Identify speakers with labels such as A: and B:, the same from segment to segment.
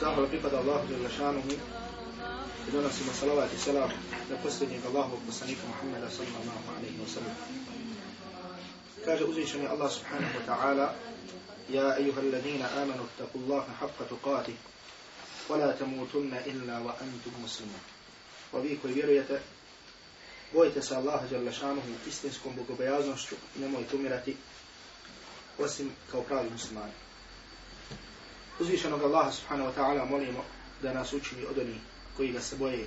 A: Zahvala pripada Allahu jalla šanuhu i donosimo salavat i salam na posljednjeg Allahovog poslanika Muhammeda sallallahu alaihi wa sallam. Kaže uzvišeni Allah subhanahu wa ta'ala Ja ejuha alladhina amanu taku Allaha haqqa tuqatih wa la tamutunna illa wa antum muslimun. Wa vi koji vjerujete bojite se Allaha jalla šanuhu istinskom bogobojaznošću i nemojte umirati osim kao pravi muslimani. Uzvišenog Allaha subhanahu wa ta'ala molimo da nas učini od onih koji ga se boje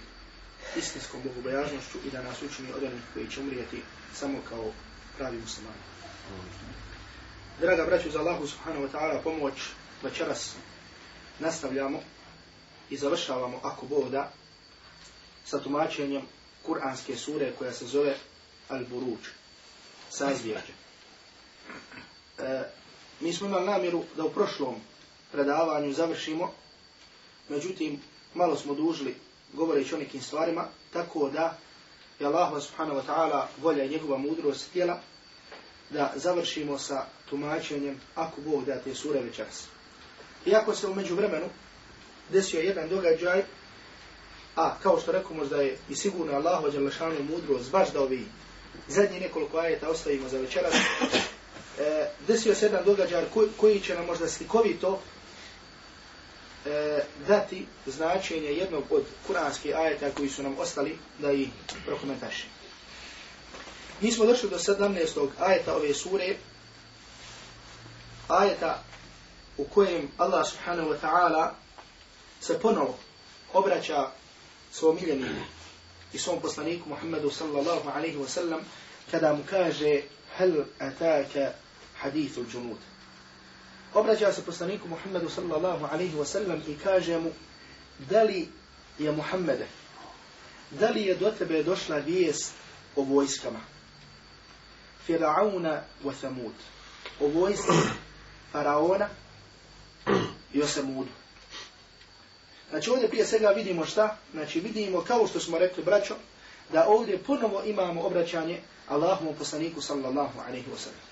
A: istinskom bogobojažnošću i da nas učini od onih koji će umrijeti samo kao pravi muslimani. Draga braću za Allahu subhanahu wa ta'ala pomoć večeras nastavljamo i završavamo ako Bog da sa tumačenjem kuranske sure koja se zove Al-Buruđ, sazvijađe. E, mi smo imali namjeru da u prošlom predavanju završimo, međutim, malo smo dužili govoreći o nekim stvarima, tako da je Allah subhanahu wa ta'ala volja i njegova mudrost htjela da završimo sa tumačenjem ako Bog da te sure večeras. Iako se umeđu vremenu desio jedan događaj, a kao što rekao možda je i sigurno Allah vađa lašanu mudrost, baš da ovi zadnji nekoliko ajeta ostavimo za večeras, e, desio se jedan događaj koji, koji će nam možda slikovito e, dati značenje jednog od kuranskih ajeta koji su nam ostali da ih prokomentaši. Mi smo došli do 17. ajeta ove sure, ajeta u kojem Allah subhanahu wa ta'ala se ponovo obraća svom miljeniku i svom poslaniku Muhammedu sallallahu alaihi wa sallam kada mu kaže hel ataka hadithu džunuta Obraća se poslaniku Muhammedu sallallahu alaihi wa sallam i kaže mu da li je Muhammede, da li je do tebe došla vijest o vojskama? Firauna wa Thamud. O vojski Faraona i o Samudu. Znači ovdje prije svega vidimo šta? Znači vidimo kao što smo rekli braćo, da ovdje ponovo imamo obraćanje Allahom poslaniku sallallahu alaihi wa sallam.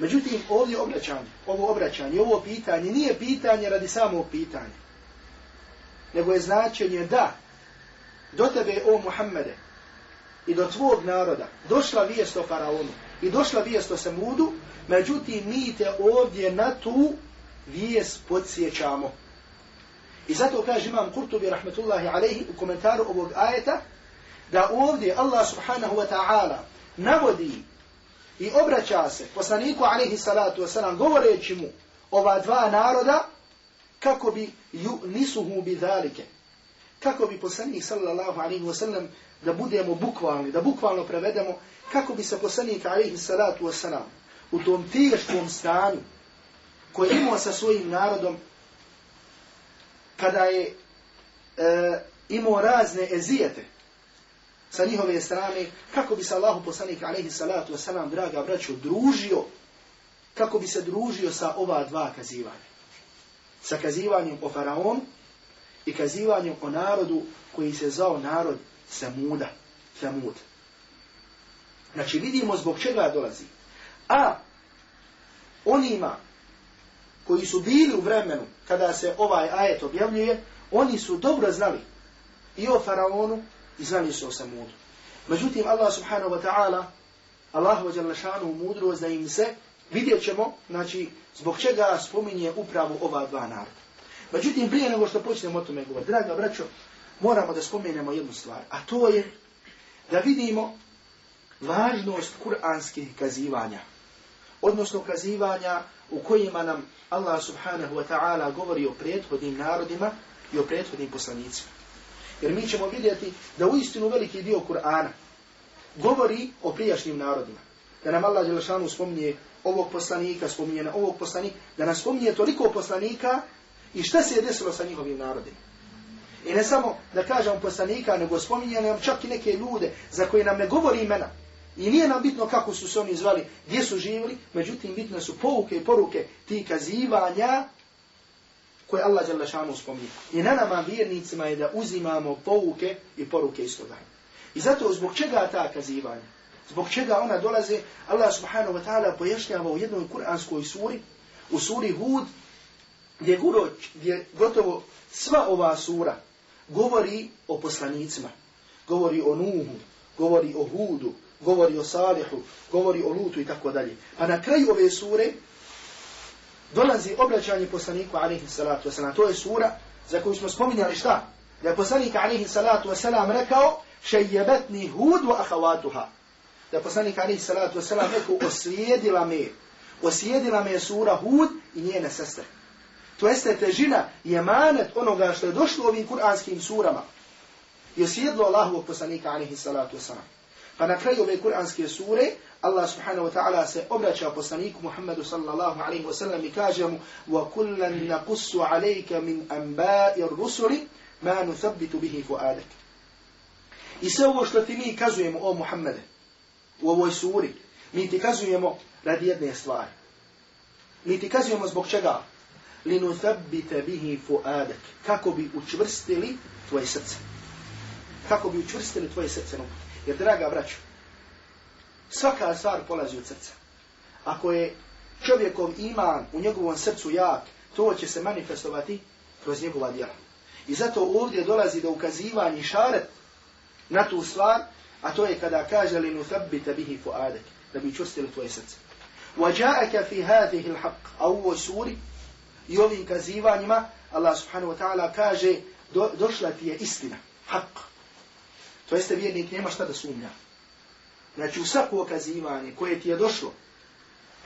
A: Međutim, ovdje obraćanje, ovo obraćanje, ovo pitanje, nije pitanje radi samog pitanja. Nego je značenje da do tebe, o Muhammede, i do tvog naroda došla vijest o faraonu i došla vijest o Samudu, međutim mi te ovdje na tu vijest podsjećamo. I zato kaže imam Kurtubi rahmetullahi alaihi u komentaru ovog ajeta, da ovdje Allah subhanahu wa ta'ala navodi i obraća se poslaniku alihi salatu wasalam govoreći mu ova dva naroda kako bi ju nisuhu bi dhalike. Kako bi poslanik sallallahu alihi wasalam da budemo bukvalni, da bukvalno prevedemo kako bi se poslanik alihi salatu wasalam u tom teškom stanju koje imao sa svojim narodom kada je e, imao razne ezijete sa njihove strane, kako bi se Allahu poslanik alaihi salatu wasalam, draga braćo, družio, kako bi se družio sa ova dva kazivanja. Sa kazivanjem o faraonu i kazivanjem o narodu koji se zvao narod Samuda, Samud. Znači vidimo zbog čega dolazi. A onima koji su bili u vremenu kada se ovaj ajet objavljuje, oni su dobro znali i o faraonu i znali su o Samudu. Međutim, Allah subhanahu wa ta'ala, Allah wa jalla šanu da im se, vidjet ćemo, znači, zbog čega spominje upravo ova dva naroda. Međutim, prije nego što počnemo o tome govoriti, draga braćo, moramo da spomenemo jednu stvar, a to je da vidimo važnost kuranskih kazivanja, odnosno kazivanja u kojima nam Allah subhanahu wa ta'ala govori o prethodnim narodima i o prethodnim poslanicima. Jer mi ćemo vidjeti da u istinu veliki dio Kur'ana govori o prijašnjim narodima. Da nam Allah Đelešanu spominje ovog poslanika, spominje na ovog poslanika, da nas spominje toliko poslanika i šta se je desilo sa njihovim narodima. I ne samo da kažem poslanika, nego spominje nam čak i neke ljude za koje nam ne govori imena. I nije nam bitno kako su se oni zvali, gdje su živjeli, međutim bitne su pouke i poruke ti kazivanja koje Allah Đalešanu šanu spominje. I na nama vjernicima je da uzimamo pouke i poruke iz toga. I zato zbog čega ta kazivanja? Zbog čega ona dolaze? Allah subhanahu wa ta'ala pojašnjava u jednoj kuranskoj suri, u suri Hud, gdje, guro, gdje gotovo sva ova sura govori o poslanicima, govori o Nuhu, govori o Hudu, govori o Salihu, govori o Lutu i tako dalje. Pa na kraju ove sure dolazi obraćanje poslaniku alaihi salatu wasalam. To je sura za koju smo spominjali šta? Da je poslanik alaihi salatu wasalam rekao šejjebetni Hud wa ahavatuha. Da je poslanik alaihi salatu wasalam rekao oslijedila me, oslijedila me sura Hud i njene sestre. To jeste težina i emanet onoga što je došlo ovim kuranskim surama. I oslijedilo Allahovog poslanika alaihi salatu wasalam. Pa na kraju ove kuranske sure, Allah subhanahu wa ta'ala se obraća poslaniku Muhammedu sallallahu alaihi wa sallam i kaže mu وَكُلًّا نَقُسُّ عَلَيْكَ مِنْ أَنْبَاءِ الرُّسُلِ مَا نُثَبِّتُ بِهِ فُعَادَكَ I sve ovo što ti mi kazujemo o Muhammede u ovoj suri, mi ti kazujemo radi jedne stvari. Mi ti kazujemo zbog čega? لِنُثَبِّتَ بِهِ فُعَادَكَ Kako bi učvrstili tvoje srce. Kako bi učvrstili tvoje srce. Jer, draga braću, svaka stvar polazi od srca. Ako je čovjekov iman u njegovom srcu jak, to će se manifestovati kroz njegova djela. I zato ovdje dolazi do ukazivanja i šaret na tu stvar, a to je kada kaže li nuthabbita bihi fuadek, da bi čustili tvoje srce. وَجَاءَكَ فِي هَذِهِ الْحَقِّ A u ovoj suri i ovim kazivanjima Allah subhanahu wa ta'ala kaže do, došla ti je istina, haqq. To jeste vjernik nema šta da sumnja. Znači u svako okazivanje koje ti je došlo,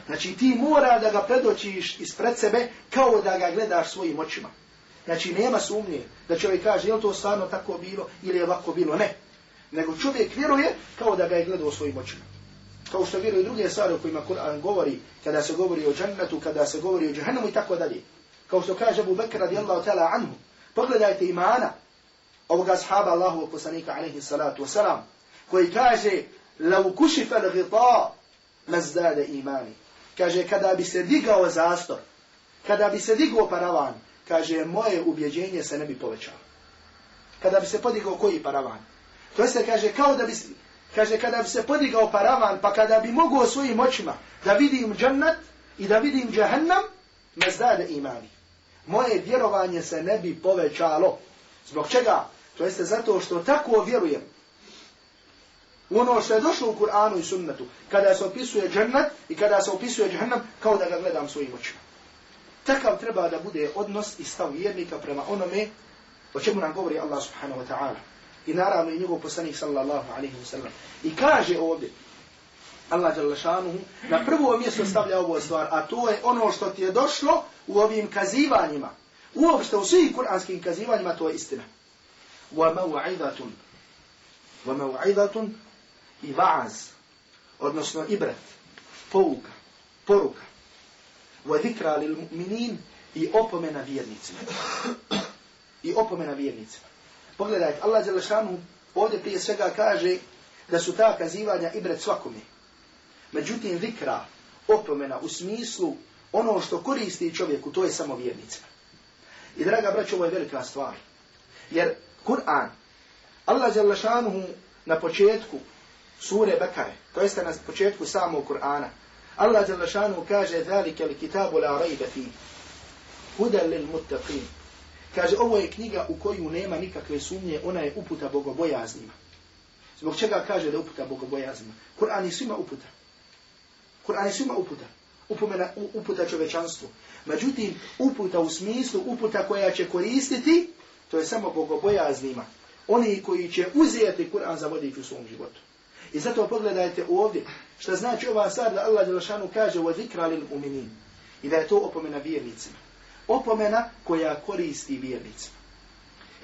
A: znači ti mora da ga predočiš ispred sebe kao da ga gledaš svojim očima. Znači nema sumnje da čovjek kaže je li to stvarno tako bilo ili je ovako bilo. Ne. Nego čovjek vjeruje kao da ga je gledao svojim očima. Kao što vjeruje druge stvari o kojima Kur'an govori kada se govori o džennetu, kada se govori o džahennamu i tako dalje. Kao što kaže Abu Bekr radijallahu ta'ala anhu. Pogledajte imana ovoga sahaba Allahu poslanika alaihi salatu wasalam, koji kaže, lau kušifa l'gita, mazdade imani. Kaže, kada bi se digao zastor, kada bi se digao paravan, kaže, moje ubjeđenje se ne bi povećalo. Kada bi se podigao koji paravan? To jeste, kaže, kao da bi kaže, kada bi se podigao paravan, pa kada bi mogao svojim očima da vidim džannat i da vidim džahannam, mazdade imani. Moje vjerovanje se ne bi povećalo. Zbog čega? To jeste zato što tako vjerujem. U ono što je došlo u Kur'anu i sunnetu, kada se opisuje džennet i kada se opisuje džahnem, kao da ga gledam svojim očima. Takav treba da bude odnos i stav vjernika prema onome o čemu nam govori Allah subhanahu wa ta'ala. I naravno i njegov poslanik sallallahu alaihi wa sallam. I kaže ovdje, Allah jalla šanuhu, na prvo mjesto stavlja ovo stvar, a to je ono što ti je došlo u ovim kazivanjima. Uopšte u svih kuranskim kazivanjima to je istina. وموعظة وموعظة i vaaz, odnosno ibret, pouka, poruka, wa zikra lil mu'minin i opomena vjernicima. I opomena vjernicima. Pogledajte, Allah Đelešanu ovdje prije svega kaže da su ta kazivanja ibret svakome. Međutim, zikra, opomena u smislu ono što koristi čovjeku, to je samo vjernicima. I draga braćo, ovo je velika stvar. Jer Kur'an. Allah jalla šanuhu na početku sure Bekare, to jeste na početku samog Kur'ana, Allah jalla šanuhu kaže ذَلِكَ الْكِتَابُ لَا رَيْبَ فِي هُدَ لِلْمُتَّقِينَ Kaže, ovo je knjiga u koju nema nikakve sumnje, ona je uputa bogobojaznima. Zbog čega kaže da uputa bogobojaznima? Kur'an je svima uputa. Kur'an je svima uputa. Upomena, uputa čovečanstvu. Međutim, uputa u smislu uputa koja će koristiti to je samo bogobojaznima. Oni koji će uzeti Kur'an za vodič u svom životu. I zato pogledajte ovdje, što znači ova stvar da Allah Đelšanu kaže wa zikra lil. I da je to opomena vjernicima. Opomena koja koristi vjernicima.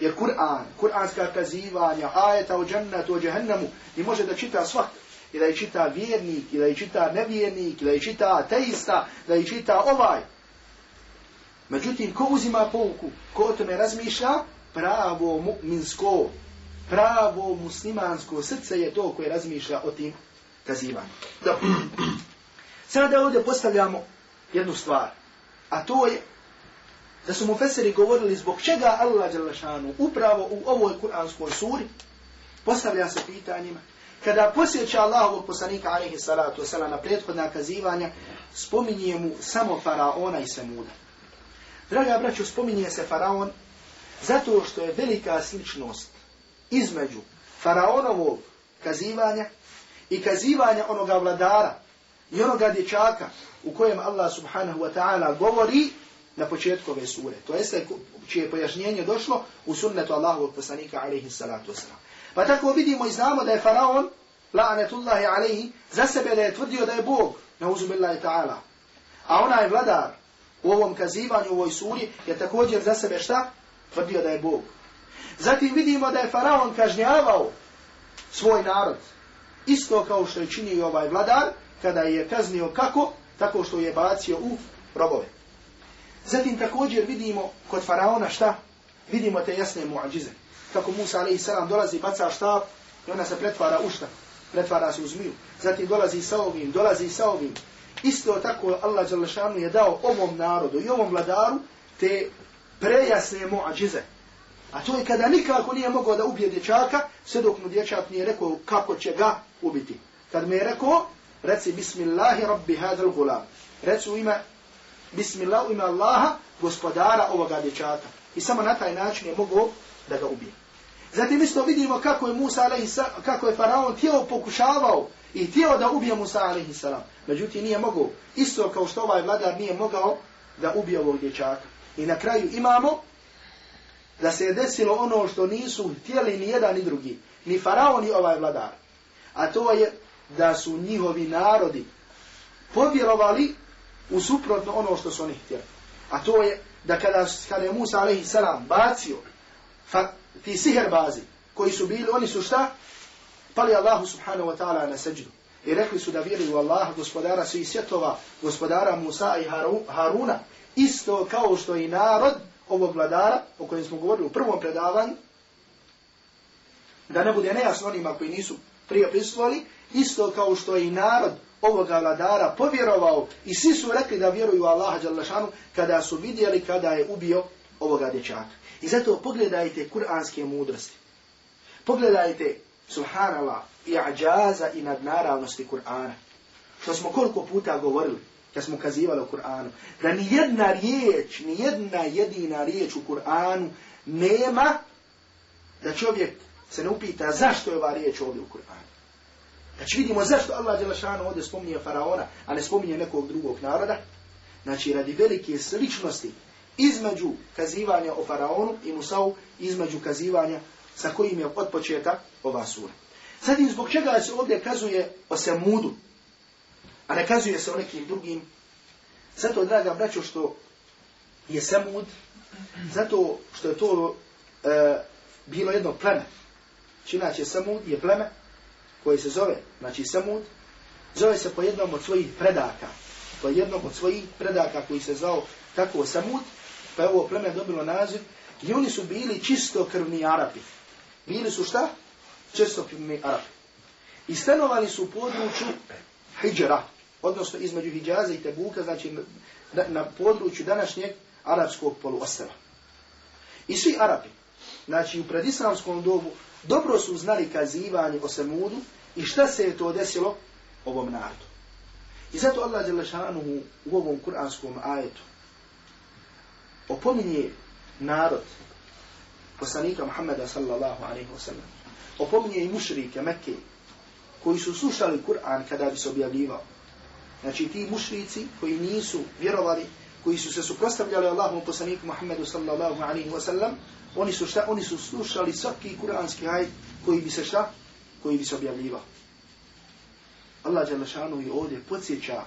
A: Jer Kur'an, kur'anska kazivanja, ajeta o džennetu, o džahannamu, i može da čita svak. I da je čita vjernik, i da je čita nevjernik, i da je čita ateista, da je čita ovaj. Međutim, ko uzima pouku, ko o tome razmišlja, pravo mu'minsko, pravo muslimansko srce je to koje razmišlja o tim kazivanju. Dobro. Sada ovdje postavljamo jednu stvar, a to je da su mu feseri govorili zbog čega Allah Đalešanu upravo u ovoj kuranskoj suri postavlja se pitanjima. Kada posjeća Allahovog poslanika alaihi salatu wasala na prethodna kazivanja, spominje mu samo faraona i semuda. Draga braću, spominje se faraon zato što je velika sličnost između faraonovog kazivanja i kazivanja onoga vladara i onoga dječaka u kojem Allah subhanahu wa ta'ala govori na početku ove sure. To jeste čije pojašnjenje došlo u sunnetu Allahovog poslanika alaihi salatu wasalam. Pa tako vidimo i znamo da je faraon, la'anetullahi alaihi, za sebe da je tvrdio da je Bog, nauzubillahi ta'ala. A onaj vladar u ovom kazivanju u ovoj suri je također za sebe šta? Tvrdio da je Bog. Zatim vidimo da je faraon kažnjavao svoj narod. Isto kao što je činio ovaj vladar, kada je kaznio kako? Tako što je bacio u robove. Zatim također vidimo kod faraona šta? Vidimo te jasne muadžize. Kako Musa a.s. dolazi, baca štav i ona se pretvara u šta? Pretvara se u zmiju. Zatim dolazi sa ovim, dolazi sa ovim. Isto tako Allah Đalešanu je dao ovom narodu i ovom vladaru te prejasne muadžize. A to je kada nikako nije mogao da ubije dječaka, sve dok mu dječak nije rekao kako će ga ubiti. Kad mi je rekao, reci bismillahi rabbi hadal gulam. Reci u ime, bismillah u ime Allaha, gospodara ovoga dječaka. I samo na taj način je mogao da ga ubije. Zatim isto vidimo kako je Musa kako je faraon tijelo pokušavao i htio da ubije Musa a.s. Međutim nije mogao. Isto kao što ovaj vladar nije mogao da ubije ovog dječaka. I na kraju imamo da se je desilo ono što nisu htjeli ni jedan ni drugi. Ni faraon ni ovaj vladar. A to je da su njihovi narodi povjerovali u suprotno ono što su oni htjeli. A to je da kada, kada je Musa a.s. bacio fa, ti siher bazi koji su bili, oni su šta? Pali Allahu subhanahu wa ta'ala na seđdu I rekli su da vjeruju Allah, gospodara svih svjetova, gospodara Musa i Haruna, isto kao što i narod ovog vladara, o kojem smo govorili u prvom predavanju, da ne bude nejasno onima koji nisu prije prisustvovali, isto kao što i narod ovoga vladara povjerovao i svi su rekli da vjeruju Allaha Đalešanu kada su vidjeli kada je ubio ovoga dječaka. I zato pogledajte kuranske mudrosti. Pogledajte, subhanallah, i ađaza i nadnaravnosti Kur'ana. Što smo koliko puta govorili, kad smo kazivali o Kur'anu, da ni jedna riječ, ni jedna jedina riječ u Kur'anu nema da čovjek se ne upita zašto je ova riječ ovdje u Kur'anu. Znači vidimo zašto Allah Đelešanu ovdje spominje faraona, a ne spominje nekog drugog naroda. Znači radi velike sličnosti između kazivanja o faraonu i Musau, između kazivanja sa kojim je od početa ova sura. Zatim zbog čega se ovdje kazuje o Semudu, a ne kazuje se o nekim drugim. Zato, draga braćo, što je Semud, zato što je to e, bilo jedno pleme. Činače, Semud je pleme koje se zove, znači Semud, zove se po jednom od svojih predaka. Po jednom od svojih predaka koji se zvao tako Semud, pa je ovo pleme dobilo naziv, i oni su bili čisto krvni Arapi. Bili su šta? Čisto krvni Arapi. I stanovali su u području Hidžera, odnosno između Hidžaza i Tebuka, znači na, na području današnjeg arapskog poluostrava. I svi Arapi, znači u predislamskom dobu, dobro su znali kazivanje o Semudu i šta se je to desilo ovom narodu. I zato Allah Đelešanuhu u ovom kuranskom ajetu opominje narod poslanika Muhammeda sallallahu alaihi wa sallam. Opominje i mušrike Mekke koji su slušali Kur'an kada bi se objavljivao. Znači ti mušrici koji nisu vjerovali, koji su se suprostavljali Allahom poslaniku Muhammedu sallallahu alaihi wa sallam, oni su šta? Oni su slušali svaki kuranski ajd koji bi se šta? Koji bi se objavljivao. Allah Đalešanu i ovdje podsjeća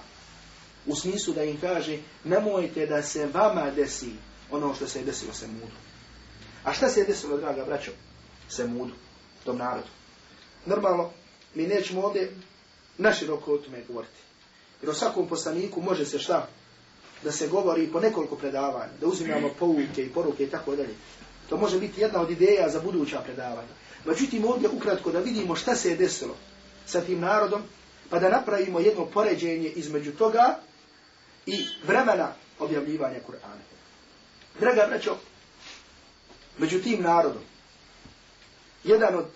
A: u smislu da im kaže nemojte da se vama desi ono što se je desilo se mudu. A šta se je desilo, draga braćo, se mudu, tom narodu? Normalno, mi nećemo ovdje naširoko o tome govoriti. Jer o svakom poslaniku može se šta? Da se govori po nekoliko predavanja, da uzimamo pouke i poruke i tako dalje. To može biti jedna od ideja za buduća predavanja. Međutim, ovdje ukratko da vidimo šta se je desilo sa tim narodom, pa da napravimo jedno poređenje između toga i vremena objavljivanja Kur'ana. Draga braćo, među tim narodom, jedan od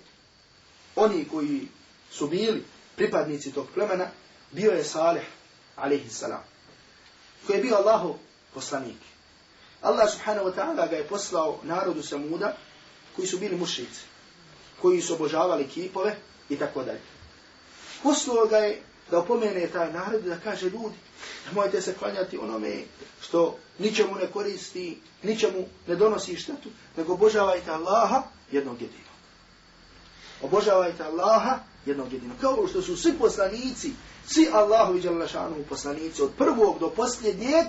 A: oni koji su bili pripadnici tog plemena, bio je Salih, alaihi salam, koji je bio Allahov poslanik. Allah subhanahu wa ta'ala ga je poslao narodu Samuda koji su bili mušnici, koji su obožavali kipove i tako dalje. Poslao ga je da opomene taj narod da kaže ljudi, nemojte se klanjati onome što ničemu ne koristi, ničemu ne donosi štetu, nego obožavajte Allaha jednog jedinog. Obožavajte Allaha jednog jedinog. Kao što su svi poslanici, svi Allahovi djelašanu poslanici, od prvog do posljednjeg,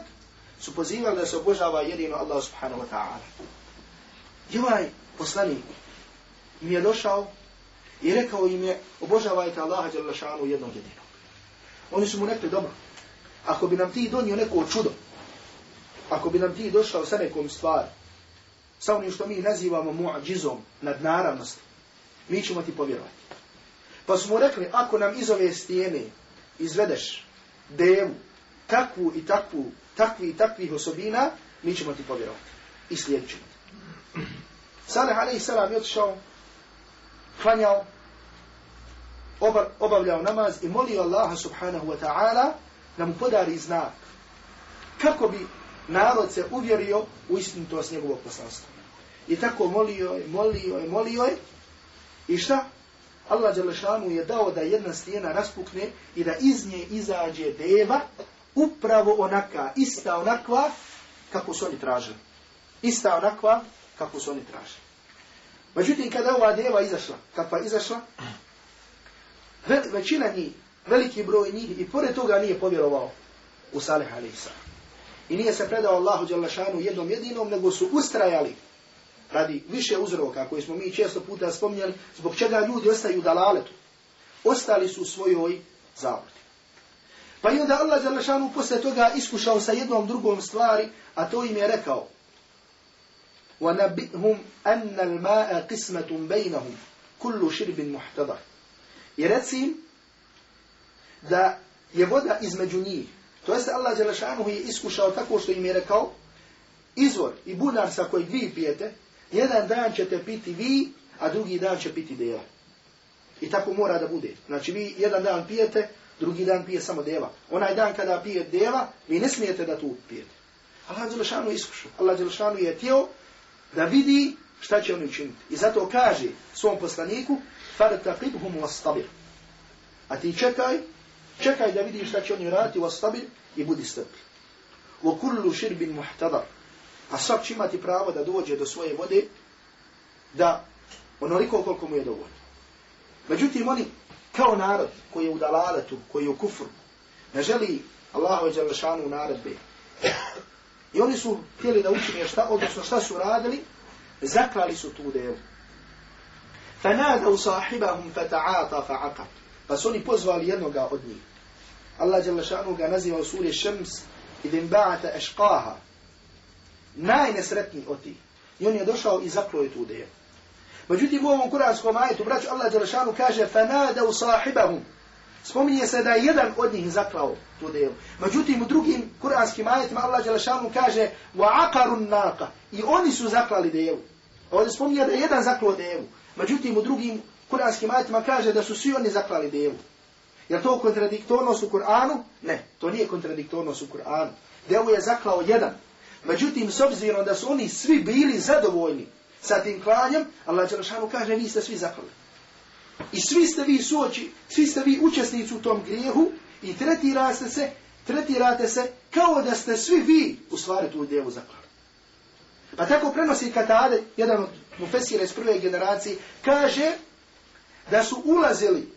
A: su pozivali da se obožava jedino Allah subhanahu wa ta'ala. I ovaj poslanik mi je došao i rekao im je obožavajte Allaha djelašanu jednog jedinog. Oni su mu rekli dobro. Ako bi nam ti donio neko čudo, ako bi nam ti došao sa nekom stvari, sa onim što mi nazivamo muadžizom, nadnaravnosti, mi ćemo ti povjerovati. Pa smo rekli, ako nam iz ove stijene izvedeš devu, takvu i takvu, takvi i takvih osobina, mi ćemo ti povjerovati. I slijedit ćemo ti. Salih alaih salam je otišao, klanjao, obavljao namaz i molio Allaha subhanahu wa ta'ala da mu podari znak kako bi narod se uvjerio u istinitost njegovog poslanstva. I tako molio je, molio je, molio je. I šta? Allah Đelešanu je dao da jedna stijena raspukne i da iz nje izađe deva upravo onaka, ista onakva kako su oni tražili. Ista onakva kako su oni tražili. Međutim, kada ova deva izašla, kakva izašla, većina njih, veliki broj njih, i pored toga nije povjerovao u Salih a.s. I nije se predao Allahu Đalešanu jednom jedinom, nego su ustrajali radi više uzroka koje smo mi često puta spominjali, zbog čega ljudi ostaju u dalaletu. Ostali su u svojoj zavrti. Pa i onda Allah Đalešanu posle toga iskušao sa jednom drugom stvari, a to im je rekao وَنَبِئْهُمْ أَنَّ الْمَاءَ قِسْمَةٌ بَيْنَهُمْ كُلُّ شِرْبٍ مُحْتَضَرٍ I reci da je voda između njih. To jeste Allah Đelešanuhu je iskušao tako što im je rekao, izvor i bunar sa kojeg vi pijete, jedan dan ćete piti vi, a drugi dan će piti deva. I tako mora da bude. Znači vi jedan dan pijete, drugi dan pije samo deva. Onaj dan kada pije deva, vi ne smijete da tu pijete. Allah Đelešanu je iskušao. Allah Đelešanu je tijelo da vidi šta će oni učiniti. I zato kaže svom poslaniku, فَرْتَقِبْهُمْ وَاسْتَبِرْ A ti čekaj, čekaj da vidiš šta će oni raditi, وَاسْتَبِرْ i budi strpljiv. وَكُلُّ شِرْبٍ مُحْتَدَرْ A svak će imati pravo da dođe do svoje vode, da onoliko koliko mu je dovoljno. Međutim, oni kao narod koji je u dalaletu, koji je u kufru, ne želi Allahu i Đalešanu naredbe. I oni su htjeli da učinje šta, odnosno šta su radili, zaklali su tu devu. فنادوا صاحبهم فتعاطى فعقر pa su oni pozvali jednoga od njih. Allah jalla šanu ga naziva u suri Šems idin ba'ata ešqaha. Najnesretniji od tih. I on je došao i zaklao je tu devu. Međutim, u ovom kuranskom ajetu, braću, Allah jalla šanu kaže فنادوا صاحبهم Spominje se da je jedan od njih zaklao tu devu. Međutim, u drugim kuranskim ajetima Allah jalla šanu kaže وَعَقَرُ النَّاقَ I oni su zaklali devu. Ovdje spominje da je jedan zaklao devu. Međutim, u drugim kuranskim ajetima kaže da su svi oni zaklali devu. Je to kontradiktornost u Kur'anu? Ne, to nije kontradiktornost u Kur'anu. Devu je zaklao jedan. Međutim, s obzirom da su oni svi bili zadovoljni sa tim klanjem, Allah Đelšanu kaže, vi ste svi zaklali. I svi ste vi suoči, svi ste vi učesnici u tom grijehu i tretirate se, tretirate se kao da ste svi vi u stvari tu devu zaklali. Pa tako prenosi Katade, jedan od mufesira iz prve generacije, kaže da su ulazili,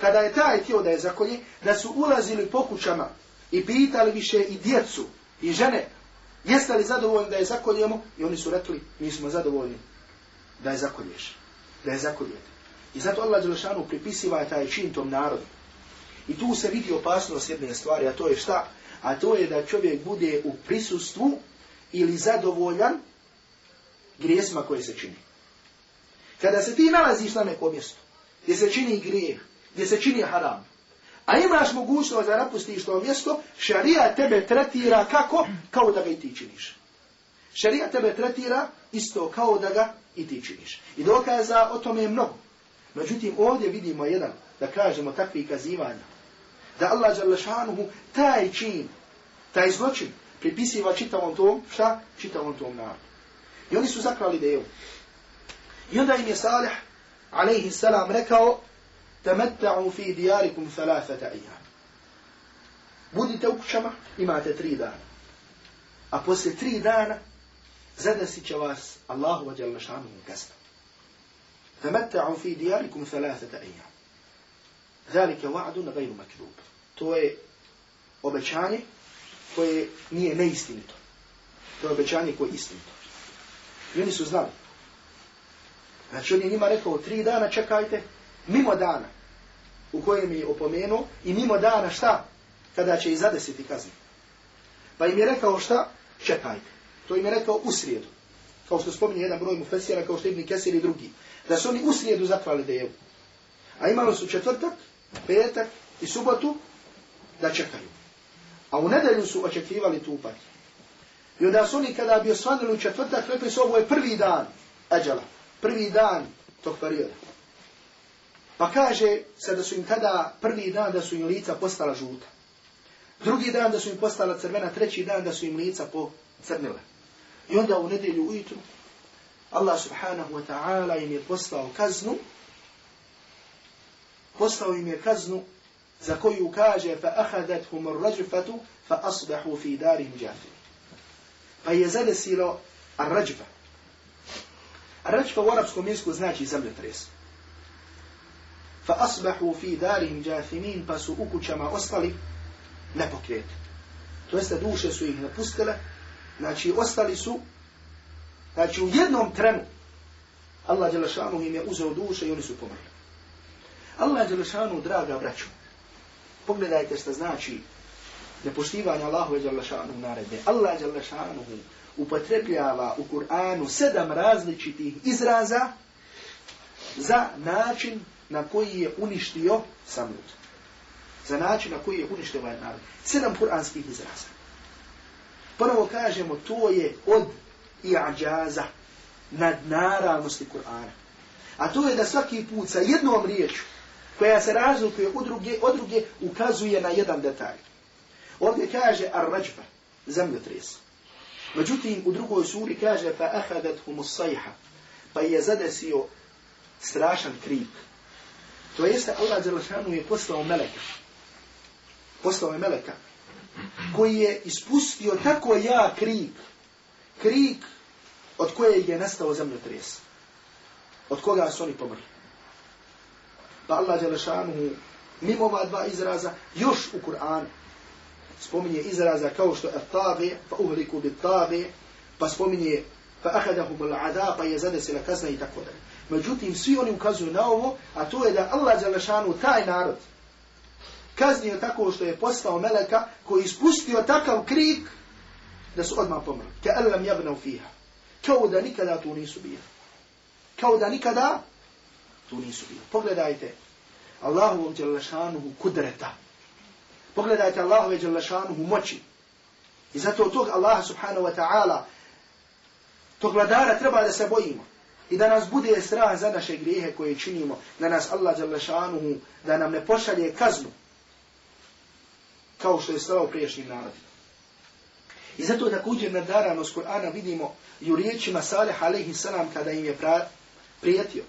A: kada je taj tio da je zakolje, da su ulazili po kućama i pitali više i djecu i žene, jeste li zadovoljni da je zakoljemo? I oni su rekli, mi smo zadovoljni da je zakolješ, da je zakoljete. I zato Allah Đelešanu pripisiva taj čin tom narodu. I tu se vidi opasnost jedne stvari, a to je šta? A to je da čovjek bude u prisustvu ili zadovoljan grijesima koje se čini. Kada se ti nalaziš na nekom mjestu, gdje se čini grijeh, gdje se čini haram, a imaš mogućnost da napustiš to mjesto, šarija tebe tretira kako? Kao da ga i ti činiš. Šarija tebe tretira isto kao da ga i ti činiš. I dokaza o tome je mnogo. Međutim, ovdje vidimo jedan, da kažemo takvi kazivanja, da Allah Đalešanuhu taj čin, taj zločin, pripisiva čitavom tom, šta? Čitavom tom narodu. I oni su zakrali devu. I onda im je Salih, alaihi salam, rekao, temetta'u fi dijarikum thalafata ijam. Budite u kućama, imate tri dana. A posle tri dana, zadesit će vas Allahu wa jalla šanu kazna. Temetta'u fi dijarikum thalafata ijam. Zalike wa'du na gajru makdub. To je obećanje koje nije neistinito. To je obećanje koje je istinito. I oni su znali. Znači on je njima rekao tri dana čekajte, mimo dana u kojem je opomenuo i mimo dana šta? Kada će i zadesiti kazni. Pa im je rekao šta? Čekajte. To im je rekao u srijedu. Kao što spominje jedan broj mufesijara, kao što Ibn Kesir i drugi. Da su oni u srijedu zaklali dejevu. A imali su četvrtak, petak i subotu da čekaju. A u nedelju su očekivali tu patnju. I onda su oni kada bi osvanili u četvrtak, rekli su ovo je prvi dan Eđala. Prvi dan tog perioda. Pa kaže se da su im tada prvi dan da su im lica postala žuta. Drugi dan da su im postala crvena, treći dan da su im lica pocrnile. I onda u nedelju ujutru Allah subhanahu wa ta'ala im je poslao kaznu poslao im je kaznu za koju kaže fa ahadathum ar-rajfatu fa asbahu fi darihim jafin. Pa je zadesilo ar-rajfa. Ar-rajfa u arapskom jeziku znači zemljotres. Asbahu fi darihim jathimin pa su u kućama ostali nepokret. To jeste duše su ih napustile, znači ostali su znači u jednom trenu Allah Đelešanu im je uzeo duše i oni su pomrli. Allah Đelešanu, draga braću, pogledajte što znači nepoštivanje Allahu i Đalešanu naredbe. Allah Đalešanu upotrebljava u Kur'anu sedam različitih izraza za način na koji je uništio samud. Za način na koji je uništio ovaj narod. Sedam kur'anskih izraza. Prvo kažemo, to je od i'ađaza nad naravnosti Kur'ana. A to je da svaki put sa jednom riječu koja se razlikuje od druge, od druge ukazuje na jedan detalj. Ovdje kaže ar-rajfa, zemljotres. Međutim, u drugoj suri kaže fa ahadat humus sajha, pa je zadesio strašan krik. To jeste Allah Đelešanu je poslao meleka. Poslao je meleka koji je ispustio tako ja krik. Krik od koje je nastao zemljotres. Od koga su oni pomrli. Pa Allah Đelešanuhu mimo ova dva izraza još u Kur'anu spominje izraza kao što je tabi, pa uhliku bi tabi, pa spominje fa ahadahum al-ada, pa je zadesila kazna i tako dalje. Međutim, svi oni ukazuju na ovo, a to je da Allah Đelešanu taj narod kaznio tako što je postao meleka koji ispustio takav krik da su odmah pomrli. Ka alam jabnav fiha. Kao da nikada tu nisu bili. Kao da nikada tu nisu bili. Pogledajte Allahovom djelašanuhu kudreta. Pogledajte Allahove djelašanuhu moći. I zato tog Allaha subhanahu wa ta'ala tog vladara treba da se bojimo. I da nas bude strah za naše grijehe koje činimo. Da nas Allah djelašanuhu da nam ne pošalje kaznu. Kao što je stao priješnjim narodima. I zato također nadaranost Kur'ana vidimo i u riječima Salih alaihi salam kada im je prijetio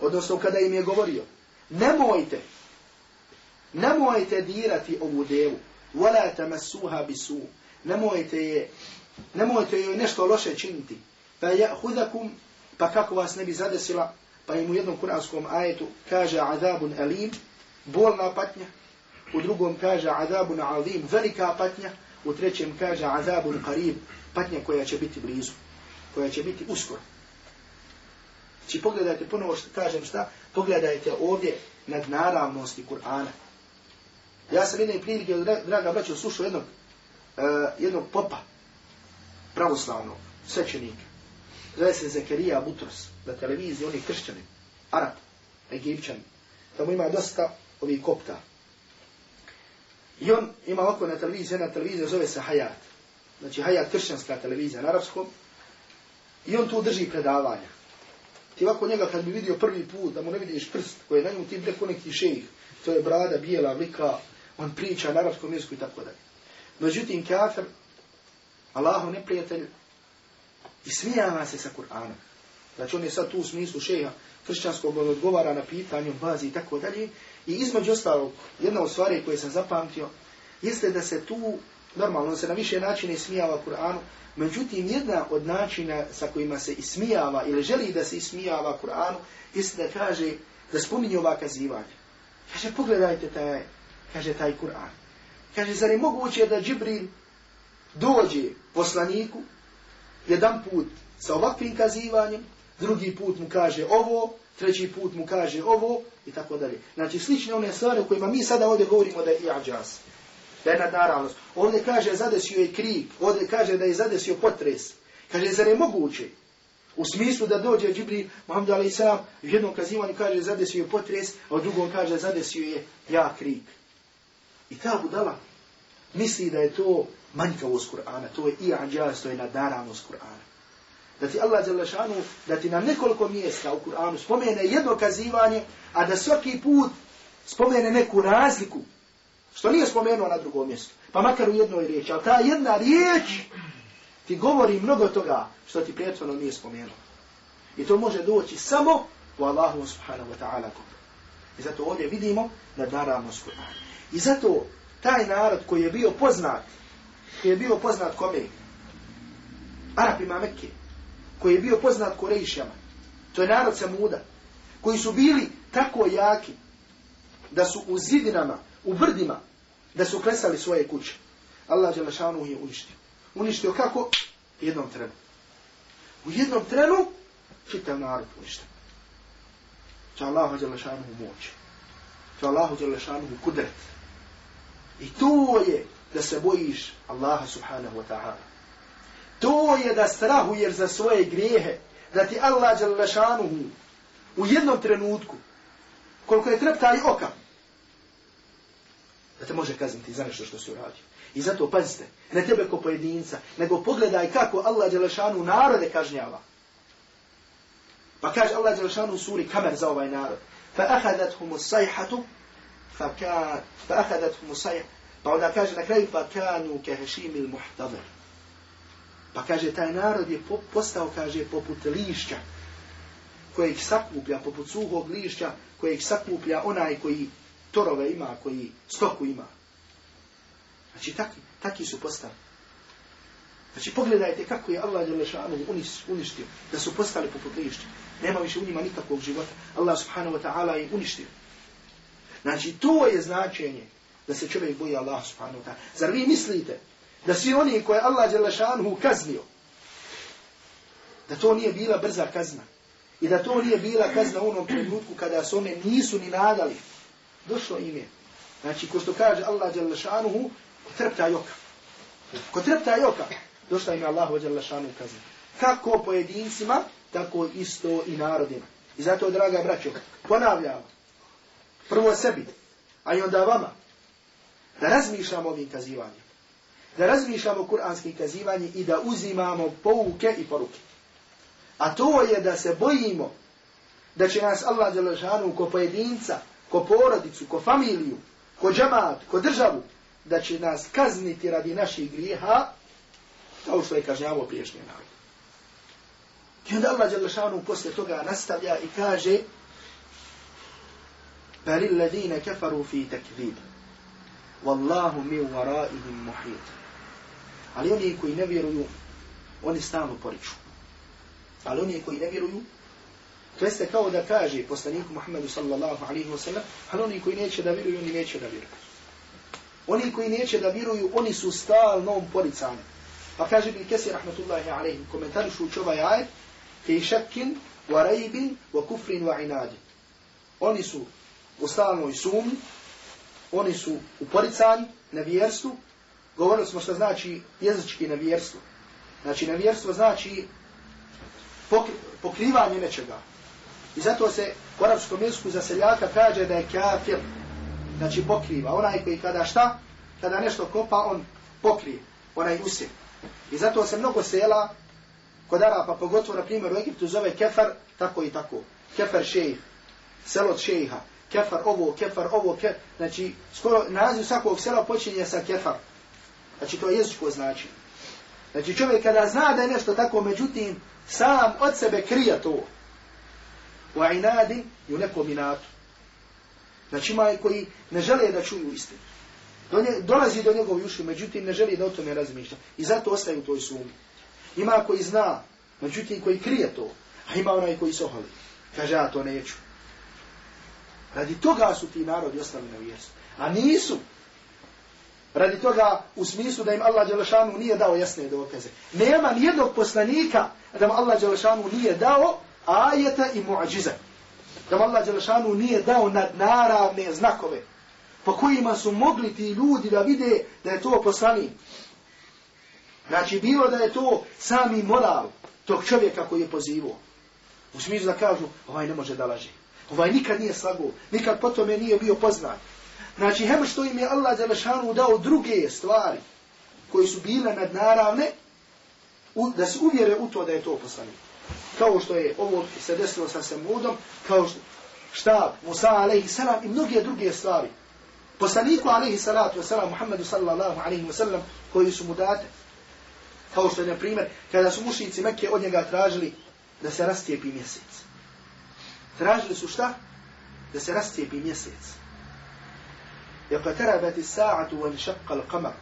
A: odnosno kada im je govorio, nemojte, nemojte dirati ovu devu, wala tamassuha bisu, nemojte je, nemojte joj nešto loše činiti, pa ya'khudhukum pa kako vas ne bi zadesila, pa im u jednom kuranskom ajetu kaže azabun alim, bolna patnja, u drugom kaže azabun azim, velika patnja, u trećem kaže azabun qarib, patnja koja će biti blizu, koja će biti uskoro. Znači pogledajte ponovo što kažem šta, pogledajte ovdje nad naravnosti Kur'ana. Ja sam jedne prilike, draga braća, slušao jednog, uh, jednog popa, pravoslavnog, svećenika. Zove se Zekerija Butros, na televiziji, on je kršćani, Arab, Egipćan. Tamo ima dosta ovih kopta. I on ima oko na televiziji, jedna televizija zove se Hayat. Znači Hayat, kršćanska televizija na arapskom. I on tu drži predavanja. Ti ovako njega kad bi vidio prvi put, da mu ne vidiš prst koji je na njemu, ti bi rekao neki šejih. To je brada, bijela, vlika, on priča na arabskom jeziku i tako dalje. Međutim, kafir Allahu neprijatelj i smijava se sa Kur'anom. Znači on je sad tu u smislu šeha kršćanskog odgovara na pitanje, bazi i tako dalje. I između ostalog, jedna od stvari koje sam zapamtio, jeste da se tu, normalno se na više načine ismijava Kur'anu, međutim jedna od načina sa kojima se ismijava ili želi da se ismijava Kur'anu, jeste da kaže, da spominje ova kazivanja. Kaže, pogledajte taj, kaže taj Kur'an. Kaže, zar je moguće da Džibril dođe poslaniku jedan put sa ovakvim kazivanjem, drugi put mu kaže ovo, treći put mu kaže ovo i tako dalje. Znači slične one stvari o kojima mi sada ovdje govorimo da je iađas, da je nadnaravnost. Ovdje kaže zadesio je krik, ovdje kaže da je zadesio potres. Kaže, zar je moguće? U smislu da dođe Džibri, Muhammed Ali Islam, u jednom kazivanju kaže zadesio je potres, a u drugom kaže zadesio je ja krik. I ta budala misli da je to manjkavost Kur'ana, to je i iađas, to je nadnaravnost Kur'ana da ti Allah Đelešanu, da ti na nekoliko mjesta u Kur'anu spomene jedno kazivanje, a da svaki put spomene neku razliku, što nije spomenuo na drugom mjestu, pa makar u jednoj riječi, ali ta jedna riječ ti govori mnogo toga što ti prijateljno nije spomenuo. I to može doći samo u Allahu subhanahu wa ta'ala kod. I zato ovdje vidimo da naravno s Kur'an. I zato taj narod koji je bio poznat, koji je bio poznat kome? Arapima Mekke, koji je bio poznat Korejšama. To je narod Samuda. Koji su bili tako jaki da su u zidinama, u brdima, da su klesali svoje kuće. Allah Đelešanu je uništio. Uništio kako? U jednom trenu. U jednom trenu čitav narod uništio. Če Allah Đelešanu moć. Če Allah Đelešanu kudret. I to je da se bojiš Allaha subhanahu wa ta'ala. To je da strahuješ za svoje grijehe, da ti Allah Đalešanuhu u jednom trenutku, koliko je treptaj oka, da te može kazniti za nešto što si uradio. I zato pazite, ne tebe ko pojedinca, nego pogledaj kako Allah Đelešanu narode kažnjava. Pa kaže Allah Đelešanu u suri kamer za ovaj narod. Fa السَّيْحَةُ فَأَخَذَتْهُمُ السَّيْحَةُ fa pa onda kaže na kraju, فَكَانُوا kanu kehešimi. Pa kaže, taj narod je postao, kaže, poput lišća, kojeg sakuplja, poput suhog lišća, kojeg sakuplja onaj koji torove ima, koji stoku ima. Znači, taki, taki su postali. Znači, pogledajte kako je Allah Đelešanu uništio, da su postali poput lišća. Nema više u njima nikakvog života. Allah subhanahu wa ta'ala je uništio. Znači, to je značenje da se čovjek boji Allah subhanahu wa ta'ala. Zar vi mislite da svi oni koje Allah Đelešanu kaznio, da to nije bila brza kazna. I da to nije bila kazna u onom trenutku kada se one nisu ni nadali. Došlo ime. Znači, ko što kaže Allah Đelešanuhu, ko trepta joka. Ko trepta joka, došla im je Allah Đelešanuhu kazna. Kako pojedincima, tako isto i narodima. I zato, draga braćo, ponavljamo. Prvo sebi, a i onda vama, da razmišljamo ovim kazivanjem da razmišljamo kuranski kazivanje i da uzimamo pouke i poruke. A to je da se bojimo da će nas Allah Đelešanu ko pojedinca, ko porodicu, ko familiju, ko džamat, ko državu, da će nas kazniti radi naših grijeha, kao što je kažnjavo priješnje narod. I onda Allah Đelešanu posle toga nastavlja i kaže بل الذين كفروا في تكذيب والله من ورائهم محيط Ali oni koji ne vjeruju, oni stalno poriču. Ali oni koji ne vjeruju, to jeste kao da kaže poslaniku Muhammedu sallallahu alaihi wa sallam, ali oni koji neće da vjeruju, oni neće da vjeruju. Oni koji neće da vjeruju, oni su stalnom poricani. Pa kaže Ibn Kesi rahmatullahi alaihi, komentarišu uči ovaj ajet, fi šakin, wa rajbin, wa kufrin, wa inadi. Oni su u stalnoj sumni, oni su u poricani, na vjerstvu, govorili smo što znači jezički na vjerstvu. Znači nevjerstvo znači pokrivanje nečega. I zato se u arapskom jeziku za seljaka kaže da je kafir, znači pokriva. Onaj koji kada šta, kada nešto kopa, on pokrije, onaj usje. I zato se mnogo sela, kod Arapa, pogotovo na primjer u Egiptu, zove kefar, tako i tako. Kefar šejih, selo šejiha, kefar ovo, kefar ovo, kefar, znači skoro naziv svakog sela počinje sa kefar. Znači to je jezičko značenje. Znači čovjek kada zna da je nešto tako, međutim, sam od sebe krije to wa inadin i u nekom inatu. Znači ima koji ne žele da čuju istinu. Do nje, dolazi do njegovi uši, međutim ne želi da o tome razmišlja. I zato ostaje u toj sumi. Ima koji zna, međutim koji krije to. A ima onaj koji sohali. Kaže, ja to neću. Radi toga su ti narodi ostali na vjerstvu. A nisu. Radi toga u smislu da im Allah Đelešanu nije dao jasne dokaze. Nema nijednog poslanika da mu Allah Đelešanu nije dao ajeta i muadžiza. Da Allah Đelešanu nije dao nadnaravne znakove po kojima su mogli ti ljudi da vide da je to poslanik. Znači bilo da je to sami moral tog čovjeka koji je pozivao. U smislu da kažu, ovaj ne može da laže. Ovaj nikad nije slago, nikad po tome nije bio poznat. Znači, hem što im je Allah Đelešanu dao druge stvari koji su bile nadnaravne, da se uvjere u to da je to poslanik Kao što je ovo se desilo sa Samudom, kao što štab Musa alaihi salam i mnoge druge stvari. Poslaniku alaihi salatu wasalam, Muhammedu sallallahu alaihi wasallam, koji su mu date. Kao što je, na primjer, kada su mušnici Mekke od njega tražili da se rastijepi mjesec. Tražili su šta? Da se rastijepi mjesec. يقتربت الساعة وانشق القمر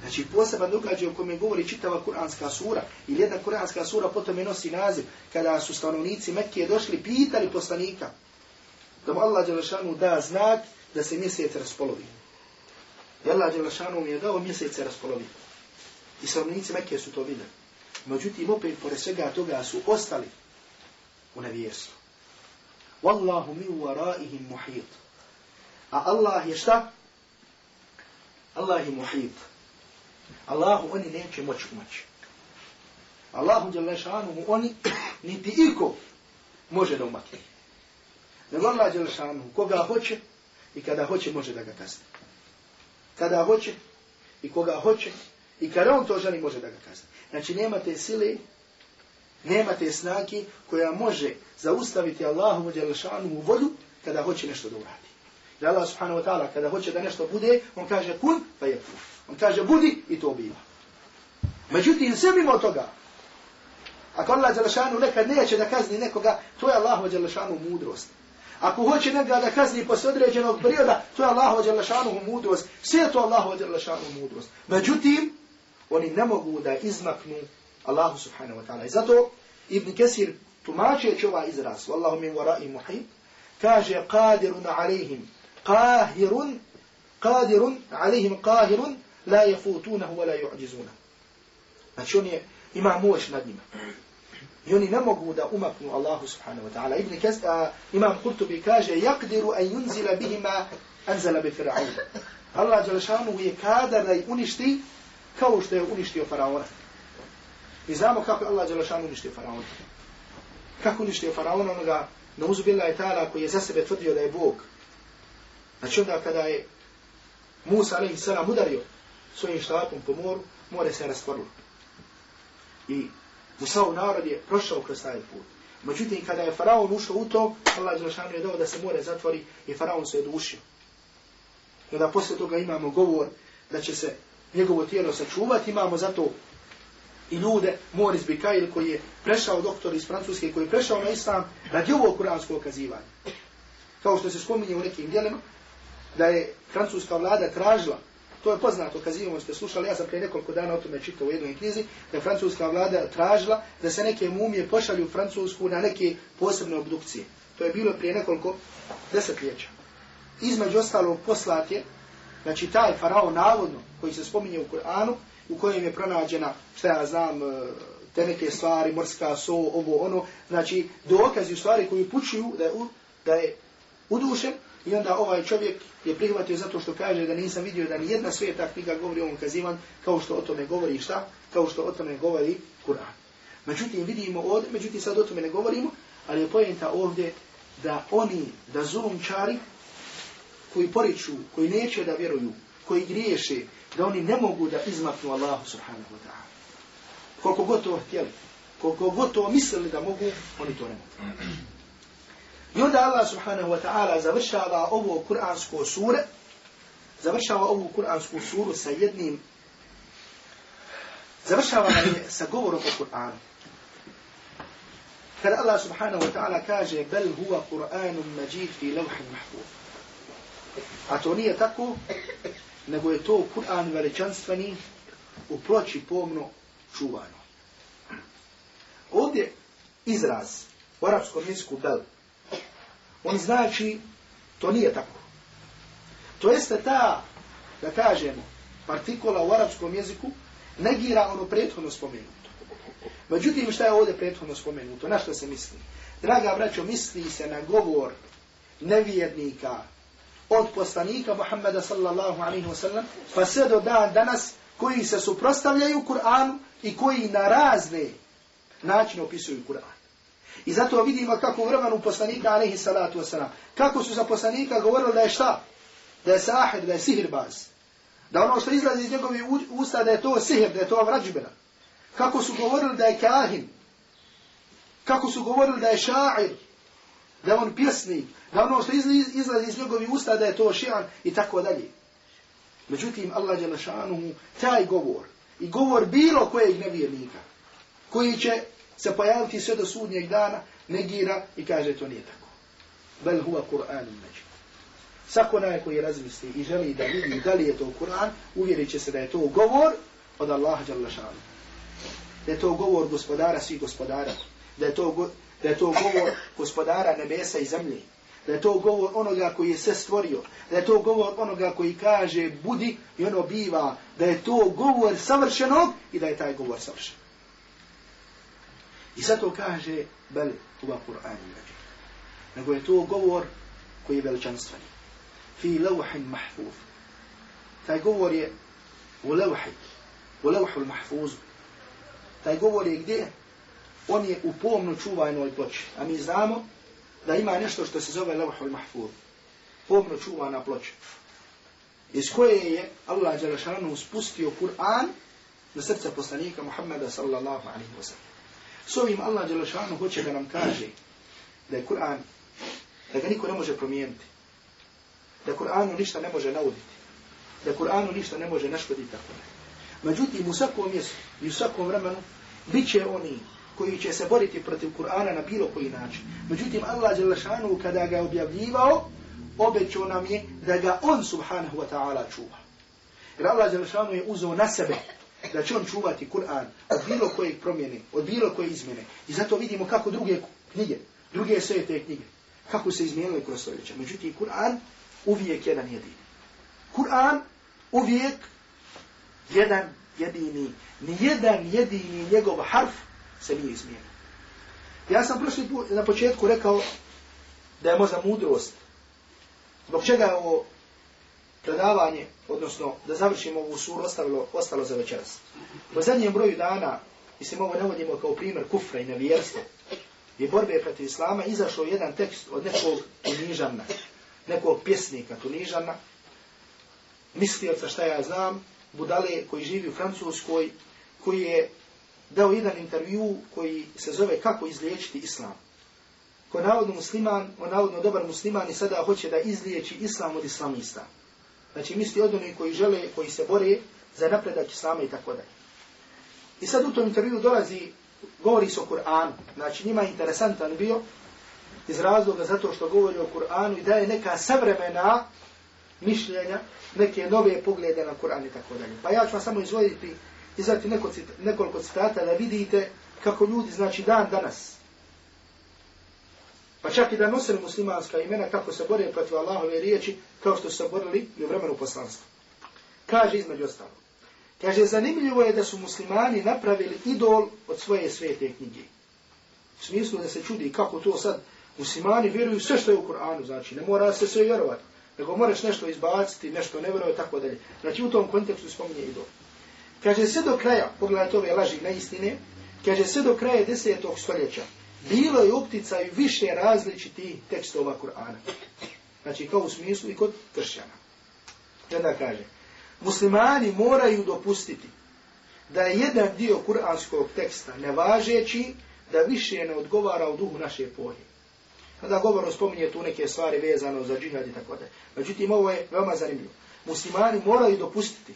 A: Znači poseban događaj o kome govori čitava kuranska sura ili jedna kuranska sura potom je nosi naziv kada su stanovnici Mekke došli pitali poslanika da mu Allah Đelešanu da znak da se mjesec raspolovi. I Allah Đelešanu mi je dao mjesec raspolovi. I stanovnici Mekke su to videli. Međutim, opet pored svega toga su ostali u nevjerstvu. Wallahu min waraihim muhit. A Allah je šta? Allah je muhit. Allahu oni neće moći umaći. Allahu Đelešanu mu oni niti iko može da umakne. Nego Allah Đelešanu koga hoće i kada hoće može da ga kazni. Kada hoće i koga hoće i kada on to želi može da ga kazni. Znači nemate sile, nemate snage koja može zaustaviti Allahu Đelešanu u volju kada hoće nešto da uradi. Da Allah subhanahu wa ta'ala kada hoće da nešto bude, on kaže kun, pa je kun. On kaže budi i to biva. Međutim, sve mimo toga, ako Allah Đelešanu nekad neće da kazni nekoga, to je Allah Đelešanu mudrost. Ako hoće nekada da kazni posle određenog perioda, to je Allah Đelešanu mudrost. Sve je to Allah Đelešanu mudrost. Međutim, oni ne mogu da izmaknu Allahu Subhanahu Wa Ta'ala. I zato Ibn Kesir tumače čova izraz. Wallahu min vara i muhib. Kaže, qadirun alihim. Qahirun. Qadirun alihim. Qahirun. Qahirun. لا يفوتونه ولا يعجزونه znači on je ima moć nad njima i oni ne mogu da umaknu Allahu subhanahu wa ta'ala ibn Kaz, a, imam Kurtubi kaže yakdiru an yunzila bihima anzala bi fir'aun Allah Đelešanu je kadar da ih uništi kao što je uništio faraona i znamo kako je Allah Đelešanu uništio faraona kako uništio faraona onoga na uzubila je ta'ala koji je za sebe tvrdio da je Bog Znači onda kada je Musa alaihi salam udario svojim štapom po moru, more se rastvorilo. I Musaov narod je prošao kroz taj put. Međutim, kada je Faraon ušao u to, Allah Đelšanu je dao da se more zatvori i Faraon se je dušio. I onda posle toga imamo govor da će se njegovo tijelo sačuvati, imamo zato i ljude, Moris Bikail koji je prešao doktor iz Francuske, koji je prešao na Islam radi ovog kuranskog okazivanja. Kao što se spominje u nekim dijelima, da je francuska vlada tražila, to je poznato, kazivom ste slušali, ja sam prije nekoliko dana o tome čitao u jednoj knjizi, da je francuska vlada tražila da se neke mumije pošalju u Francusku na neke posebne obdukcije. To je bilo prije nekoliko desetljeća. Između ostalog poslat je, znači taj faraon navodno, koji se spominje u Koranu, u kojem je pronađena, šta ja znam, e, te neke stvari, morska so, ovo, ono, znači dokazi u stvari koji upućuju da je, da je udušen, I onda ovaj čovjek je prihvatio zato što kaže da nisam vidio da ni jedna sveta knjiga govori o ovom kazivan kao što o tome govori šta? Kao što o tome govori Kur'an. Međutim, vidimo ovdje, međutim sad o tome ne govorimo, ali je pojenta ovdje da oni, da zulumčari koji poriču, koji neće da vjeruju, koji griješe, da oni ne mogu da izmaknu Allahu subhanahu wa ta'ala. Koliko god to htjeli, koliko god to mislili da mogu, oni to ne mogu. I onda Allah subhanahu wa ta'ala završava ovo kuransko sure, završava ovu kuransku suru sa jednim Završava je sa govorom o Kur'anu. Kada Allah subhanahu wa ta'ala kaže bel huwa Kur'anun majid fi lawhin mahfuz. A to nije tako, nego je to Kur'an veličanstveni u ploči pomno čuvano. Ovdje izraz u arapskom jeziku bel, on znači to nije tako. To jeste ta, da kažemo, partikula u arapskom jeziku negira ono prethodno spomenuto. Međutim, šta je ovdje prethodno spomenuto? Na što se misli? Draga braćo, misli se na govor nevjernika od poslanika Muhammeda sallallahu alaihi wa sallam, pa sve do dan danas koji se suprostavljaju Kur'anu i koji na razne načine opisuju Kur'an. I zato vidimo kako u vremenu poslanika alaihi salatu wasalam, kako su za poslanika govorili da je šta? Da je sahir, da je sihirbaz. Da ono što izlazi iz njegove usta da je to sihir, da je to vrađbena. Kako su govorili da je kahin. Kako su govorili da je šair. Da je on pjesnik. Da ono što izlazi iz njegove usta da je to šian i tako dalje. Međutim, Allah je taj govor i govor bilo kojeg nevjernika koji će se pojaviti sve do sudnjeg dana, negira i kaže to nije tako. Bel huwa Kur'an među. Svako onaj koji razmisli i želi da vidi da li je to Kur'an, uvjerit će se da je to govor od Allaha Đalešanu. Da je to govor gospodara svih gospodara. Da je to, go, da je to govor gospodara nebesa i zemlje. Da je to govor onoga koji je sve stvorio. Da je to govor onoga koji kaže budi i ono biva. Da je to govor savršenog i da je taj govor savršen. I sad to kaže bel uva Kur'an nego je to govor koji je veličanstveni. Fi lawhin mahfuz. Taj govor je u lawhi, u lawhu mahfuz. Taj govor je gdje? On je u pomno čuvanoj ploči. A mi znamo da ima nešto što se zove lawhu mahfuz. Pomno čuvana ploča. Iz koje je Allah Đelešanu spustio Kur'an na srce poslanika Muhammeda sallallahu alaihi wa sallam. S ovim Allah Đelešanu hoće da nam kaže da je Kur'an, da ga niko ne može promijeniti, da Kur'anu ništa ne može nauditi, da Kur'anu ništa ne može naškoditi tako ne. Međutim, u svakom mjestu i u svakom vremenu bit će oni koji će se boriti protiv Kur'ana na bilo koji način. Međutim, Allah Đelešanu kada ga objavljivao, obećao nam je da ga on subhanahu wa ta'ala čuva. Jer Allah Đelešanu je uzao na sebe da će on čuvati Kur'an od bilo koje promjene, od bilo koje izmjene. I zato vidimo kako druge knjige, druge sve te knjige, kako se izmijenile kroz stoljeća. Međutim, Kur'an uvijek jedan jedini. Kur'an uvijek jedan jedini, nijedan jedini njegov harf se nije izmijenio. Ja sam prošli put na početku rekao da je možda mudrost. Zbog čega je ovo predavanje, odnosno da završimo ovu suru, ostalo, ostalo za večeras. Po zadnjem broju dana, mislim ovo navodimo kao primjer kufra i nevjerstva, i borbe protiv islama, izašao jedan tekst od nekog tunižana, nekog pjesnika tunižana, mislioca šta ja znam, budale koji živi u Francuskoj, koji je dao jedan intervju koji se zove Kako izliječiti islam. Ko navodno musliman, on navodno dobar musliman i sada hoće da izliječi islam od islamista. Znači misli od onih koji žele, koji se bore za napredak islama i tako dalje. I sad u tom intervju dolazi, govori se o Kur'anu. Znači njima je interesantan bio iz razloga zato što govori o Kur'anu i daje neka savremena mišljenja, neke nove poglede na Kur'an i tako dalje. Pa ja ću vam samo izvoditi, izvati nekoliko citata da vidite kako ljudi, znači dan danas, Pa čak i da nosili muslimanska imena kako se bore protiv Allahove riječi, kao što su se borili i u vremenu poslanstva. Kaže između ostalo. Kaže, zanimljivo je da su muslimani napravili idol od svoje svete knjige. U smislu da se čudi kako to sad muslimani vjeruju sve što je u Koranu, znači ne mora se sve vjerovati, nego moraš nešto izbaciti, nešto ne vjeruje, tako dalje. Znači u tom kontekstu spominje idol. Kaže, sve do kraja, pogledajte ove laži na istine, kaže, sve do kraja desetog stoljeća, bilo je opticaj više različitih tekstova Kur'ana. Znači kao u smislu i kod kršćana. Kada kaže, muslimani moraju dopustiti da je jedan dio kur'anskog teksta nevažeći da više ne odgovara u duhu naše pohe. Kada govorno spominje tu neke stvari vezano za džihad i tako da. Međutim, ovo je veoma zanimljivo. Muslimani moraju dopustiti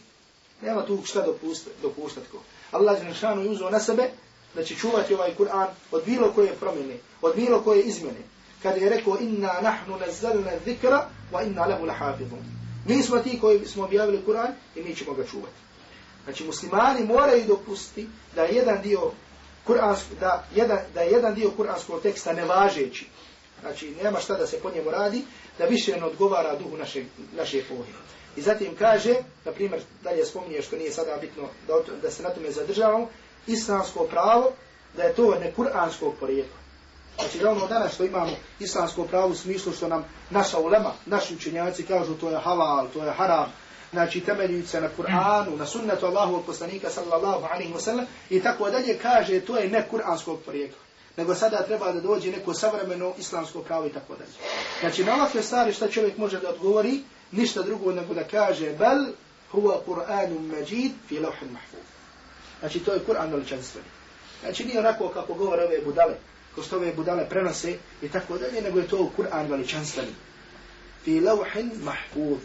A: Nema tu šta dopuštati. Dopuštat ko. Allah je našanu uzeo na sebe da će čuvati ovaj Kur'an od bilo koje promjene, od bilo koje izmjene. Kada je rekao inna nahnu nazzalna dhikra wa inna lahu lahafidun. Mi smo ti koji smo objavili Kur'an i mi ćemo ga čuvati. Znači muslimani moraju dopustiti da jedan dio kuransko, da, jedan, da jedan dio kuranskog teksta ne važeći, znači nema šta da se po njemu radi, da više ne odgovara duhu naše, naše epohe. I zatim kaže, na primjer, dalje spominje što nije sada bitno da, da se na tome zadržavamo, islamsko pravo, da je to nekuranskog porijekla. Znači da ono danas što imamo islamsko pravo u smislu što nam naša ulema, naši učenjaci kažu to je halal, to je haram, znači temeljuju se na Kur'anu, na sunnetu Allahu poslanika sallallahu alaihi wa sallam i tako dalje kaže to je ne kuranskog porijekla. Nego sada treba da dođe neko savremeno islamsko pravo i tako dalje. Znači na ovakve stvari šta čovjek može da odgovori, ništa drugo nego da kaže bel huwa Kur'anum majid fi lawhin mahfuz. Znači to je Kur'an veličanstveni. Znači nije onako kako govore ove budale, ko što ove budale prenose i tako dalje, nego je to Kur'an veličanstveni. Fi lauhin mahfuz.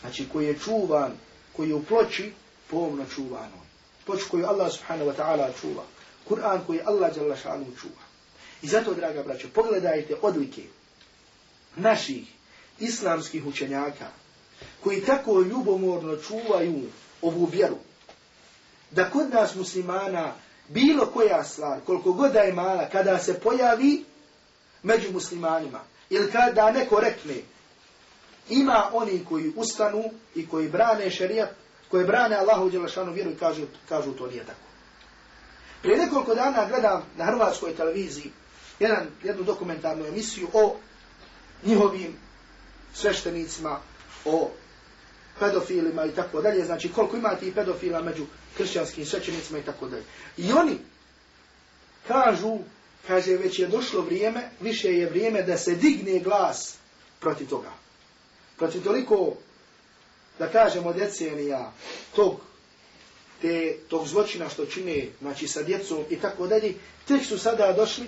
A: Znači koji je čuvan, koji je u ploči, pomno čuvano. Ploč koju Allah subhanahu wa ta'ala čuva. Kur'an koji Allah jalla šanu čuva. I zato, draga braćo, pogledajte odlike naših islamskih učenjaka koji tako ljubomorno čuvaju ovu vjeru. Da kod nas muslimana bilo koja stvar, koliko god da je mala, kada se pojavi među muslimanima, ili kada neko rekne, ima oni koji ustanu i koji brane šerijat, koji brane Allahu Đelešanu vjeru i kažu, kažu to nije tako. Prije nekoliko dana gledam na hrvatskoj televiziji jedan, jednu dokumentarnu emisiju o njihovim sveštenicima, o pedofilima i tako dalje. Znači koliko ima ti pedofila među kršćanskim svećenicima i tako dalje. I oni kažu, kaže već je došlo vrijeme, više je vrijeme da se digne glas protiv toga protiv toliko, da kažemo, decenija tog, te, tog zločina što čine, znači sa djecom i tako dalje, tek su sada došli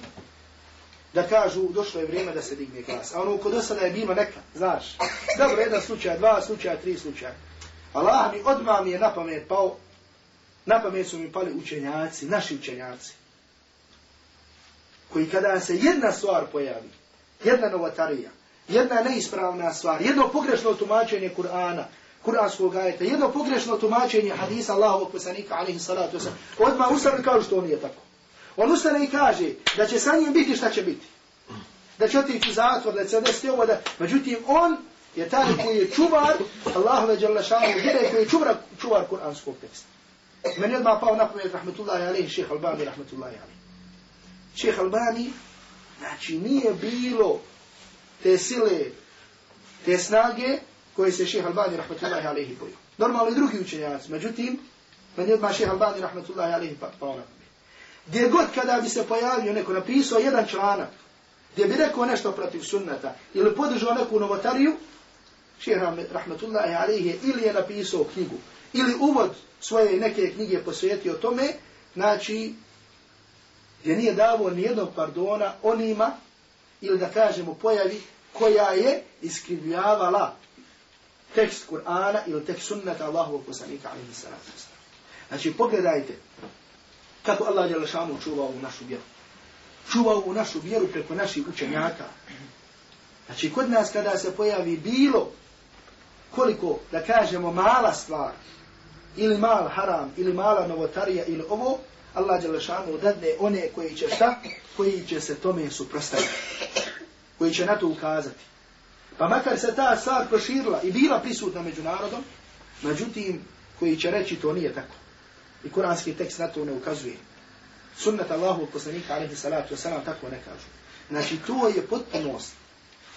A: da kažu, došlo je vrijeme da se digne glas. A ono kod osada je bilo neka, znaš, dobro, jedan slučaj, dva slučaja, tri slučaja. Allah mi odmah mi je na pamet pao, na pamet su mi pali učenjaci, naši učenjaci, koji kada se jedna stvar pojavi, jedna novatarija, jedna neispravna stvar, jedno pogrešno tumačenje Kur'ana, Kur'anskog ajeta, jedno pogrešno tumačenje hadisa Allahovog poslanika, alaihi salatu wasalam, odmah ustane kažu što to nije tako. On ustane i kaže da će sa njim biti šta će biti. Da će otići u zatvor, da će se desiti ovo, da... Međutim, on je taj koji je čuvar, Allahove djela šanu, vjere koji je čuvar, čuvar Kur'anskog teksta. Meni odmah pao na pamet, rahmetullahi alihi, šeha Albani, rahmetullahi alihi. Šeha Albani, znači nije bilo te sile, te snage koje se šeha Albani rahmetullahi alihi bojio. Normalno i drugi učenjaci, međutim, meni odmah šeha Albani rahmetullahi alihi pa- pao na Gdje god kada bi se pojavio neko napisao jedan članak, gdje bi rekao nešto protiv sunnata, ili podržao neku novotariju, šeha rahmatullahi alaihi ili je napisao knjigu, ili uvod svoje neke knjige posvetio tome, znači, gdje nije davo nijednog pardona onima ili da kažemo pojavi koja je iskrivljavala tekst Kur'ana ili tekst sunnata Allahovog poslanika alaihi salatu Znači pogledajte kako Allah je lešanu čuvao u našu vjeru. Čuvao u našu vjeru preko naših učenjaka. Znači kod nas kada se pojavi bilo koliko da kažemo mala stvar ili mal haram ili mala novotarija ili ovo Allah Đelešanu dadne one koji će šta? Koji će se tome suprostaviti. Koji će na to ukazati. Pa makar se ta stvar proširila i bila prisutna među narodom, međutim, koji će reći to nije tako. I kuranski tekst na to ne ukazuje. Sunnet Allahu poslanika alaihi salatu wasalam tako ne kažu. Znači, to je potpunost.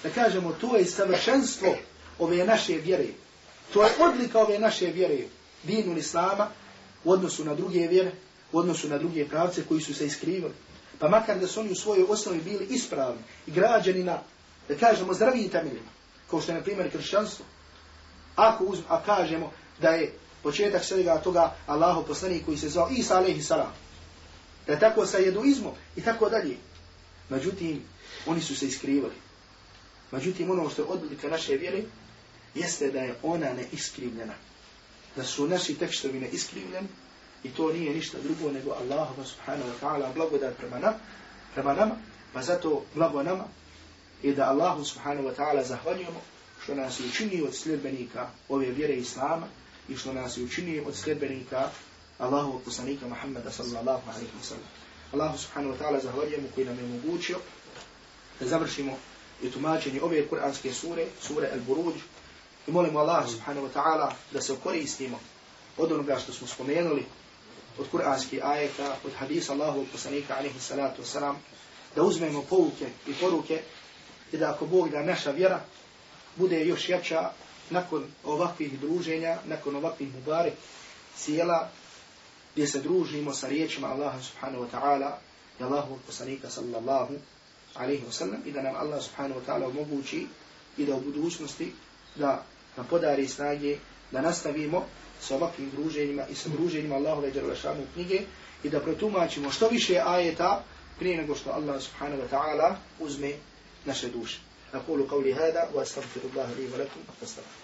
A: Da kažemo, to je savršenstvo ove naše vjere. To je odlika ove naše vjere. Dinu Islama u odnosu na druge vjere u odnosu na druge pravce koji su se iskrivali. Pa makar da su oni u svojoj osnovi bili ispravni i građani na, da kažemo, zdravim temeljima, kao što je, na primjer, kršćanstvo. Ako uzm, a kažemo da je početak svega toga Allahu poslanik koji se zvao Isa alaihi salam. Da tako sa jeduizmom i tako dalje. Međutim, oni su se iskrivali. Međutim, ono što je odlika naše vjere, jeste da je ona neiskrivljena. da su naši tekstovi neiskrivljeni i to nije ništa drugo nego Allahu subhanahu wa ta'ala blagodat prema nam, prema nama, pa zato blago nama i da Allah subhanahu wa ta'ala zahvaljujemo što nas učini učinio od sljedbenika ove vjere Islama i što nas je učinio od sljedbenika Allahu poslanika Muhammeda sallallahu alaihi wa sallam. Allahu subhanahu wa ta'ala zahvaljujemo koji nam je omogućio da završimo i tumačenje ove kuranske sure, sure Al-Buruđ, i molimo Allah subhanahu wa ta'ala da se koristimo od onoga što smo spomenuli, od kuranskih ajeta, od hadisa Allahovog poslanika alaihi salatu wasalam, da uzmemo pouke i poruke i da ako Bog da naša vjera bude još jača nakon ovakvih druženja, nakon ovakvih mubarek sjela, gdje se družimo sa riječima Allaha subhanahu wa ta'ala i Allahu poslanika sallallahu alaihi wa sallam i da nam Allah subhanahu wa ta'ala omogući i da u budućnosti da nam podari snage da nastavimo sa ovakvim druženjima i sa druženjima Allahove džarulašanu knjige i da protumačimo što više ajeta prije nego što Allah subhanahu wa ta'ala uzme naše duše. أقول قولي هذا وأستغفر الله لي ولكم فاستغفر